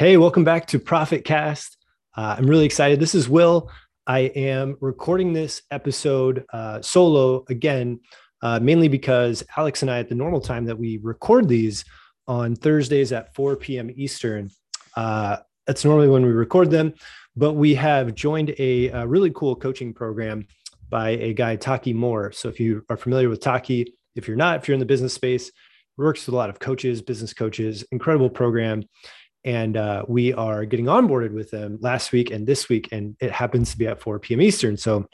Hey, welcome back to Profit Cast. Uh, I'm really excited. This is Will. I am recording this episode uh, solo again, uh, mainly because Alex and I, at the normal time that we record these on Thursdays at 4 p.m. Eastern, uh, that's normally when we record them. But we have joined a, a, really cool coaching program by a guy, Taki Moore. So if you are familiar with Taki, if you're not, if you're in the business space, works with a lot of coaches, business coaches, incredible program and uh, we are getting onboarded with them last week and this week and it happens to be at 4 p.m eastern. So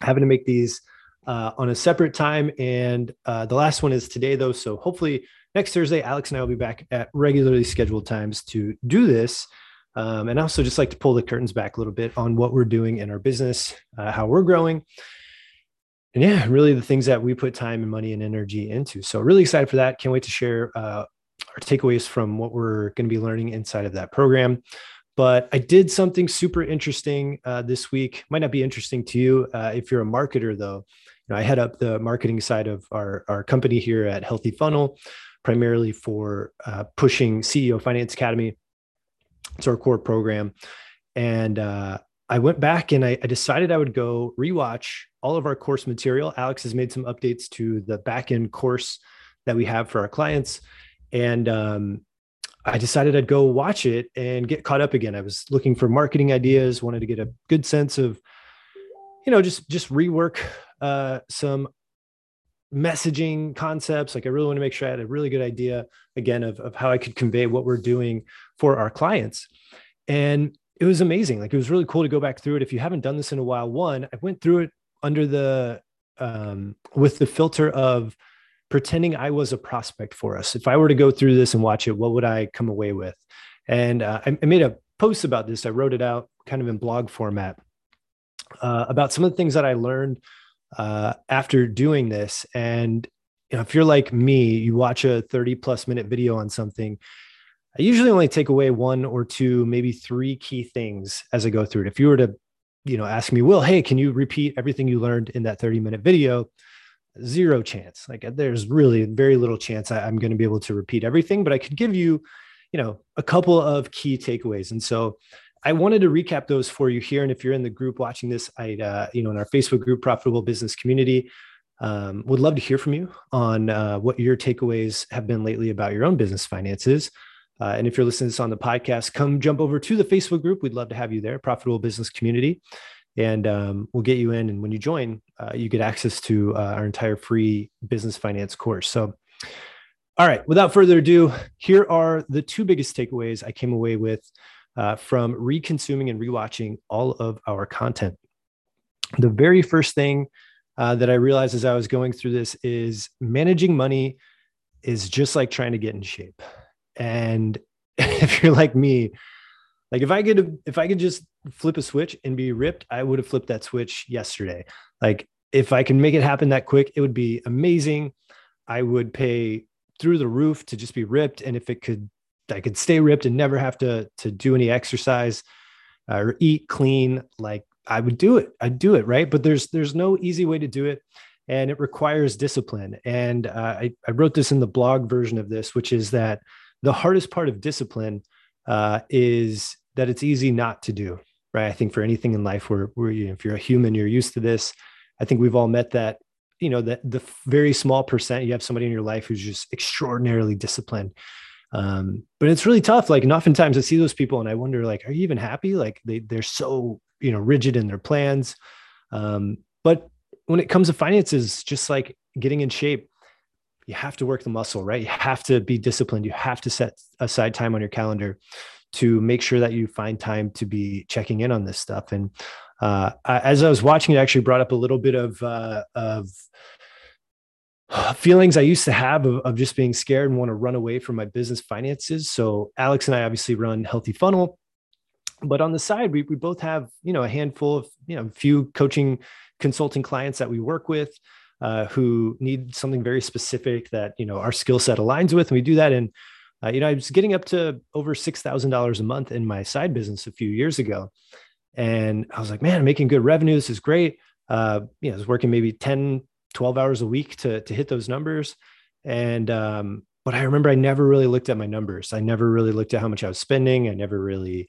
having to make these uh, on a separate time and uh, the last one is today though. So hopefully next thursday alex and i will be back at regularly scheduled times to do this. Um, and also just like to pull the curtains back a little bit on what we're doing in our business uh, how we're growing. And yeah really the things that we put time and money and energy into. So really excited for that. Can't wait to share uh, our takeaways from what we're going to be learning inside of that program. But I did something super interesting uh, this week. Might not be interesting to you uh, if you're a marketer, though. You know, I head up the marketing side of our, our company here at Healthy Funnel, primarily for uh, pushing CEO Finance Academy. It's our core program. And uh, I went back and I, I, decided I would go rewatch all of our course material. Alex has made some updates to the back end course that we have for our clients and um, I decided I'd go watch it and get caught up again. I was looking for marketing ideas, wanted to get a good sense of, you know, just just rework uh, some messaging concepts. Like I really want to make sure I had a really good idea again of, of how I could convey what we're doing for our clients. And it was amazing. Like it was really cool to go back through it. If you haven't done this in a while, one, I went through it under the um, with the filter of pretending I was a prospect for us. If I were to go through this and watch it, what would I come away with? And uh, I, I, made a post about this. I wrote it out kind of in blog format uh, about some of the things that I learned uh, after doing this. And you know, if you're like me, you watch a 30 plus minute video on something. I usually only take away one or two, maybe three key things as I go through it. If you were to, you know, ask me, Will, hey, can you repeat everything you learned in that 30 minute video? Zero chance. Like there's really very little chance I, am going to be able to repeat everything, but I could give you, you know, a couple of key takeaways. And so I wanted to recap those for you here. And if you're in the group watching this, I, uh, you know, in our Facebook group, Profitable Business Community, um, would love to hear from you on uh, what your takeaways have been lately about your own business finances. Uh, and if you're listening to this on the podcast, come jump over to the Facebook group. We'd love to have you there, Profitable Business Community and um, we'll get you in. And when you join, uh, you get access to uh, our entire free business finance course. So, all right, without further ado, here are the two biggest takeaways I came away with uh, from reconsuming and rewatching all of our content. The very first thing uh, that I realized as I was going through this is managing money is just like trying to get in shape. And if you're like me, like if I could if I could just flip a switch and be ripped, I would have flipped that switch yesterday. Like if I can make it happen that quick, it would be amazing. I would pay through the roof to just be ripped. And if it could, I could stay ripped and never have to to do any exercise uh, or eat clean. Like I would do it. I'd do it, right? But there's there's no easy way to do it, and it requires discipline. And uh, I I wrote this in the blog version of this, which is that the hardest part of discipline uh, is that it's easy not to do, right? I think for anything in life where, where you if you're a human, you're used to this. I think we've all met that, you know, that the very small percent you have somebody in your life who's just extraordinarily disciplined. Um, but it's really tough. Like, and oftentimes I see those people and I wonder, like, are you even happy? Like they, they're so, you know, rigid in their plans. Um, but when it comes to finances, just like getting in shape, you have to work the muscle, right? You have to be disciplined. You have to set aside time on your calendar to make sure that you find time to be checking in on this stuff. And uh, as I was watching, it actually brought up a little bit of uh, of feelings I used to have of, of just being scared and want to run away from my business finances. So Alex and I obviously run Healthy Funnel, but on the side, we we both have you know a handful of you know a few coaching consulting clients that we work with. Uh, who need something very specific that you know our skill set aligns with and we do that And uh, you know, I was getting up to over $6,000 a month in my side business a few years ago. And I was like, man, I'm making good revenue. This is great. Uh, you know, I was working maybe 10, 12 hours a week to, to hit those numbers. And, um, but I remember I never really looked at my numbers. I never really looked at how much I was spending. I never really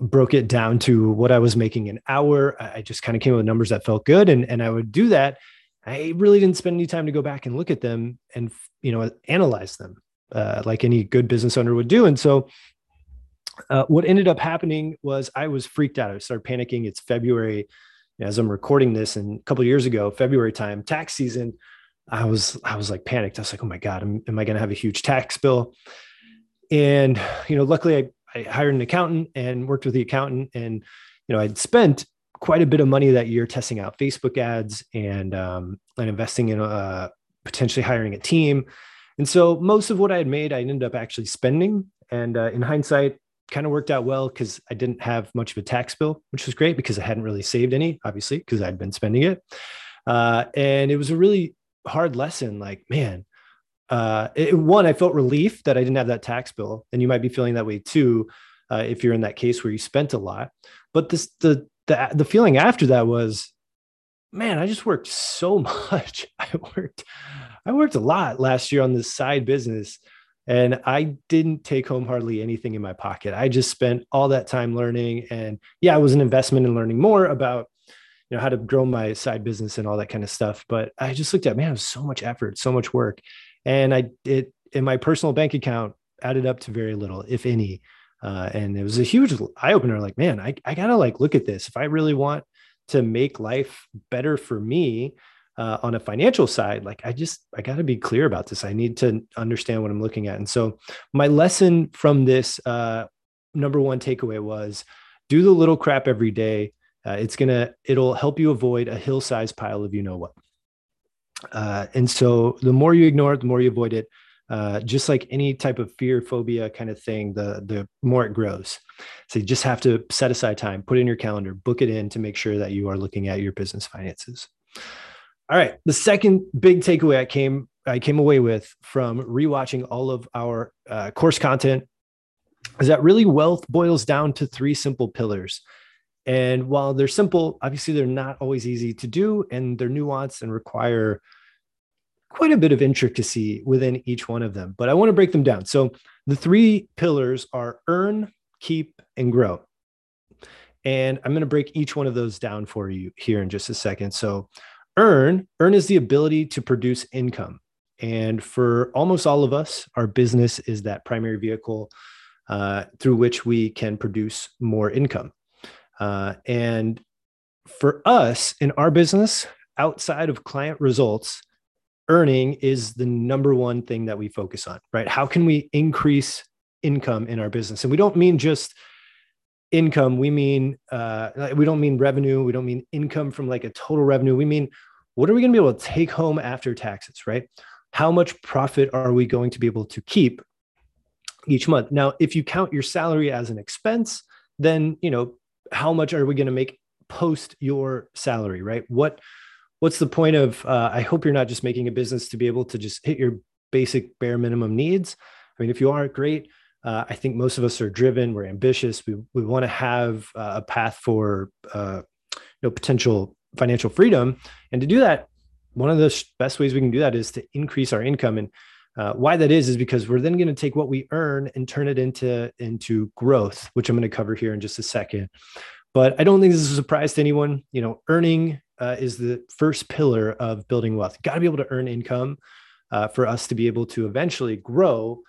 broke it down to what I was making an hour. I just kind of came up with numbers that felt good. And, and I would do that. I really didn't spend any time to go back and look at them and, you know, analyze them uh, like any good business owner would do. And so uh, what ended up happening was I was freaked out. I started panicking. It's February as I'm recording this and a couple years ago, February time, tax season. I was I was like panicked. I was like, oh my god, am, am I going to have a huge tax bill? And you know, luckily I, I hired an accountant and worked with the accountant, and you know, I'd spent quite a bit of money that year testing out Facebook ads and um, and investing in uh, potentially hiring a team. And so most of what I had made, I ended up actually spending. And uh, in hindsight, kind of worked out well because I didn't have much of a tax bill, which was great because I hadn't really saved any, obviously, because I'd been spending it. Uh, and it was a really hard lesson. Like, man, uh, it, one, I felt relief that I didn't have that tax bill, and you might be feeling that way too uh, if you're in that case where you spent a lot. But this, the the the feeling after that was, man, I just worked so much. I worked, I worked a lot last year on this side business. And I didn't take home hardly anything in my pocket. I just spent all that time learning. And yeah, it was an investment in learning more about you know how to grow my side business and all that kind of stuff but i just looked at man it was so much effort so much work and i it in my personal bank account added up to very little if any uh, and it was a huge eye opener like man I, I gotta like look at this if i really want to make life better for me uh, on a financial side like i just i got to be clear about this i need to understand what i'm looking at and so my lesson from this uh, number one takeaway was do the little crap every day uh, it's gonna it'll help you avoid a hill-sized pile of you know what. Uh, and so the more you ignore it, the more you avoid it. Uh, just like any type of fear, phobia kind of thing, the the more it grows. So you just have to set aside time, put in your calendar, book it in to make sure that you are looking at your business finances. All right, the second big takeaway I came I came away with from rewatching all of our uh, course content is that really wealth boils down to three simple pillars. And while they're simple, obviously they're not always easy to do and they're nuanced and require quite a bit of intricacy within each one of them. But I want to break them down. So the three pillars are earn, keep, and grow. And I'm going to break each one of those down for you here in just a second. So earn, earn is the ability to produce income. And for almost all of us, our business is that primary vehicle uh, through which we can produce more income. Uh, and for us in our business, outside of client results, earning is the number one thing that we focus on, right? How can we increase income in our business? And we don't mean just income. We mean, uh, we don't mean revenue. We don't mean income from like a total revenue. We mean, what are we going to be able to take home after taxes, right? How much profit are we going to be able to keep each month? Now, if you count your salary as an expense, then, you know, how much are we going to make post your salary, right? What what's the point of uh, i hope you're not just making a business to be able to just hit your basic bare minimum needs i mean if you are great uh, i think most of us are driven we're ambitious we, we want to have uh, a path for uh, you know potential financial freedom and to do that one of the best ways we can do that is to increase our income and uh, why that is is because we're then going to take what we earn and turn it into into growth, which I'm going to cover here in just a second. But I don't think this is a surprise to anyone. You know, earning uh, is the first pillar of building wealth. Got to be able to earn income uh, for us to be able to eventually grow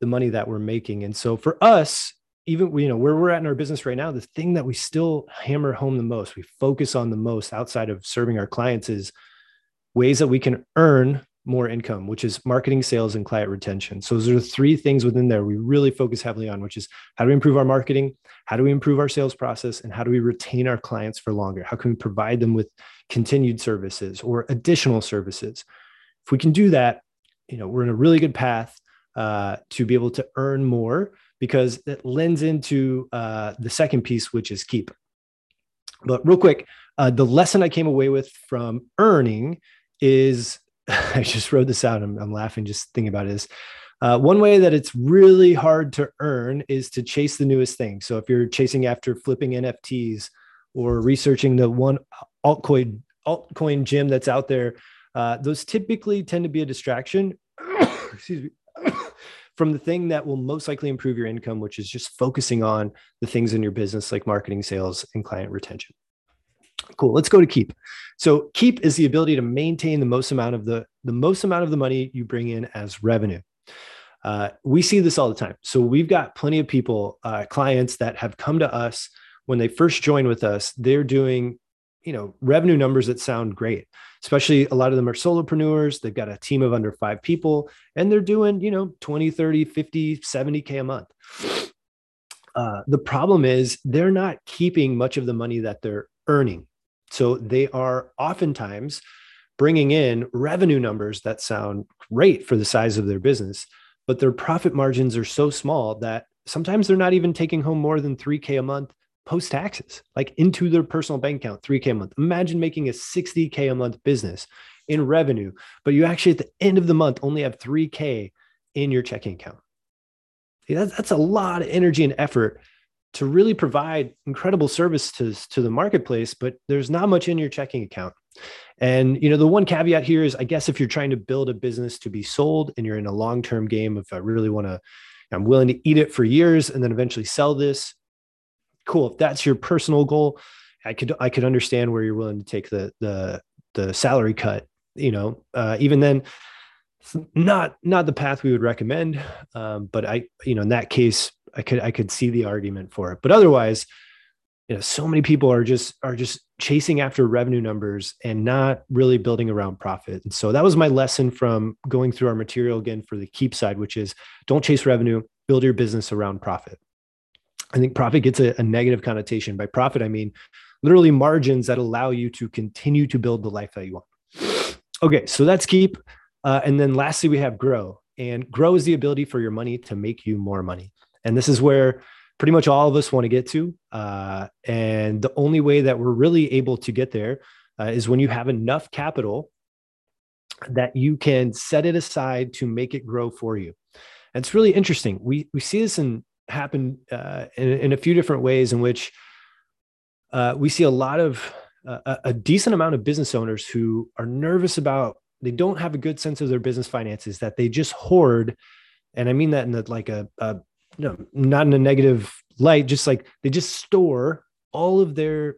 the money that we're making. And so for us, even you know where we're at in our business right now, the thing that we still hammer home the most, we focus on the most outside of serving our clients is ways that we can earn more income, which is marketing, sales, and client retention. So those are three things within there we really focus heavily on, which is how do we improve our marketing, how do we improve our sales process, and how do we retain our clients for longer? How can we provide them with continued services or additional services? If we can do that, you know, we're in a really good path uh, to be able to earn more because it lends into uh, the second piece, which is keep. But real quick, uh, the lesson I came away with from earning is I just wrote this out. I'm, I'm laughing just thinking about it. Is uh, one way that it's really hard to earn is to chase the newest thing. So if you're chasing after flipping NFTs or researching the one altcoin altcoin gem that's out there, uh, those typically tend to be a distraction. excuse me, from the thing that will most likely improve your income, which is just focusing on the things in your business like marketing, sales, and client retention. Cool. Let's go to keep. So keep is the ability to maintain the most amount of the the most amount of the money you bring in as revenue. Uh, we see this all the time. So we've got plenty of people, uh, clients that have come to us when they first join with us. They're doing, you know, revenue numbers that sound great. Especially a lot of them are solopreneurs. They've got a team of under five people, and they're doing, you know, 20, 30, 50, 70k a month. Uh, the problem is they're not keeping much of the money that they're earning. So they are oftentimes bringing in revenue numbers that sound great for the size of their business, but their profit margins are so small that sometimes they're not even taking home more than 3K a month post taxes, like into their personal bank account, 3K a month. Imagine making a 60K a month business in revenue, but you actually at the end of the month only have 3K in your checking account. That's, that's a lot of energy and effort to really provide incredible service to, to the marketplace, but there's not much in your checking account. And you know, the one caveat here is I guess if you're trying to build a business to be sold and you're in a long-term game, if I really want to, I'm willing to eat it for years and then eventually sell this, cool. If that's your personal goal, I could I could understand where you're willing to take the the the salary cut. You know, uh, even then, not not the path we would recommend. Um, but I, you know, in that case, I could I could see the argument for it. But otherwise, you know, so many people are just are just chasing after revenue numbers and not really building around profit. And so that was my lesson from going through our material again for the keep side, which is don't chase revenue, build your business around profit. I think profit gets a, a negative connotation. By profit, I mean literally margins that allow you to continue to build the life that you want. Okay, so that's keep. Uh, and then lastly, we have grow. And grow is the ability for your money to make you more money. And this is where pretty much all of us want to get to. Uh, and the only way that we're really able to get there uh, is when you have enough capital that you can set it aside to make it grow for you. And it's really interesting. We we see this in happen uh, in, in, a few different ways in which uh, we see a lot of uh, a decent amount of business owners who are nervous about they don't have a good sense of their business finances that they just hoard and i mean that in the, like a, a no, not in a negative light, just like they just store all of their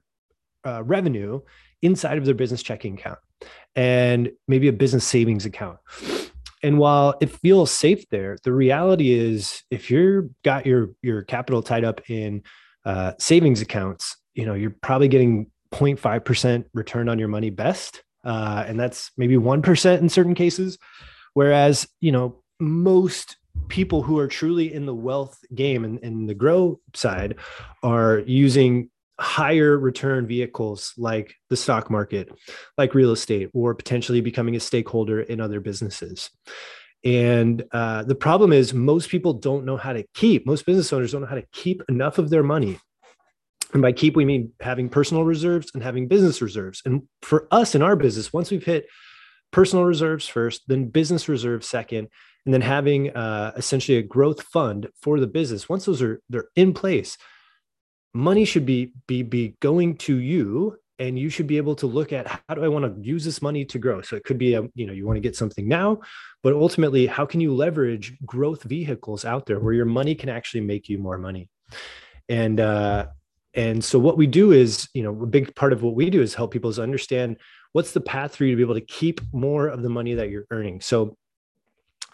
uh, revenue inside of their business checking account and maybe a business savings account. And while it feels safe there, the reality is if you're got your your capital tied up in uh, savings accounts, you know you're probably getting 0.5% return on your money best, uh, and that's maybe one percent in certain cases. Whereas you know most people who are truly in the wealth game and, and the grow side are using higher return vehicles like the stock market, like real estate, or potentially becoming a stakeholder in other businesses. And uh, the problem is, most people don't know how to keep, most business owners don't know how to keep enough of their money. And by keep, we mean having personal reserves and having business reserves. And for us in our business, once we've hit personal reserves first, then business reserves second, and then having uh, essentially a growth fund for the business once those are they're in place money should be be be going to you and you should be able to look at how do i want to use this money to grow? So it could be a you know you want to get something now but ultimately how can you leverage growth vehicles out there where your money can actually make you more money? And uh and so what we do is you know a big part of what we do is help people is understand what's the path for you to be able to keep more of the money that you're earning. So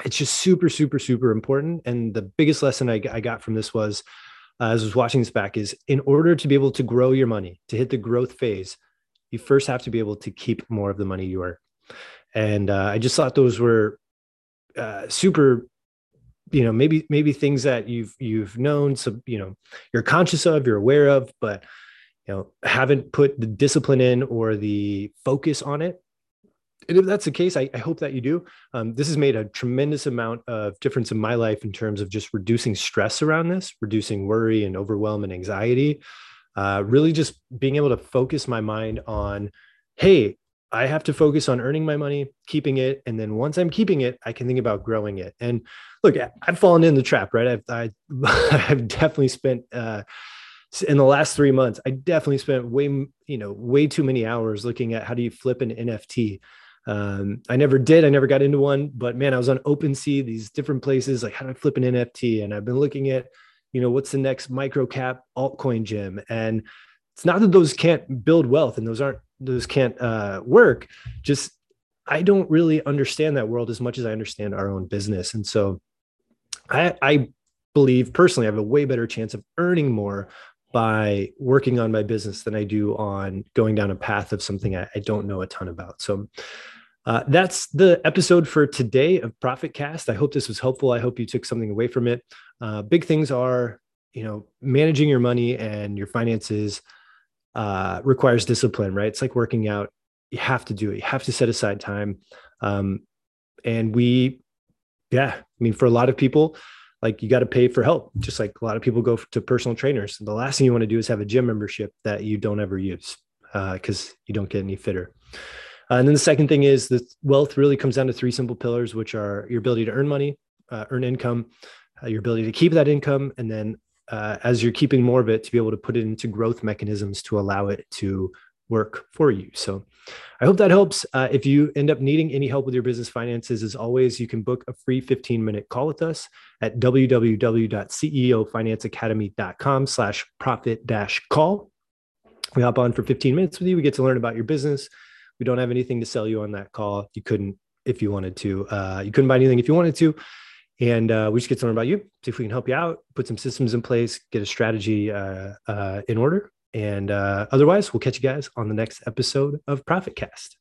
it's just super, super, super important. And the biggest lesson I, I got from this was, uh, as I was watching this back, is in order to be able to grow your money, to hit the growth phase, you first have to be able to keep more of the money you earn. And uh, I just thought those were uh, super you know maybe maybe things that you've you've known so you know you're conscious of you're aware of but you know haven't put the discipline in or the focus on it and if that's the case, I, I hope that you do. Um, this has made a tremendous amount of difference in my life in terms of just reducing stress around this, reducing worry and overwhelm and anxiety. Uh, really, just being able to focus my mind on, hey, I have to focus on earning my money, keeping it, and then once I'm keeping it, I can think about growing it. And look, I've fallen in the trap, right? I've I, have definitely spent uh, in the last three months. I definitely spent way you know way too many hours looking at how do you flip an NFT Um, I never did. I never got into one, but man, I was on OpenSea, these different places. Like, how do I flip an NFT? And I've been looking at, you know, what's the next micro cap altcoin gem? And it's not that those can't build wealth and those aren't those can't uh, work. Just I don't really understand that world as much as I understand our own business, and so I, I believe personally I have a way better chance of earning more by working on my business than I do on going down a path of something I, I don't know a ton about. So uh, that's the episode for today of Profit Cast. I hope this was helpful. I hope you took something away from it. Uh, big things are, you know, managing your money and your finances uh, requires discipline, right? It's like working out. You have to do it. You have to set aside time. Um, and we, yeah, I mean, for a lot of people, like you got to pay for help just like a lot of people go to personal trainers the last thing you want to do is have a gym membership that you don't ever use because uh, you don't get any fitter uh, and then the second thing is that wealth really comes down to three simple pillars which are your ability to earn money uh, earn income uh, your ability to keep that income and then uh, as you're keeping more of it to be able to put it into growth mechanisms to allow it to work for you. So I hope that helps. Uh, if you end up needing any help with your business finances, as always, you can book a free 15 minute call with us at www.ceofinanceacademy.com slash profit dash call. We hop on for 15 minutes with you. We get to learn about your business. We don't have anything to sell you on that call. You couldn't if you wanted to. Uh, you couldn't buy anything if you wanted to. And uh, we just get to learn about you, see if we can help you out, put some systems in place, get a strategy uh, uh, in order, and uh, otherwise, we'll catch you guys on the next episode of Profit Cast.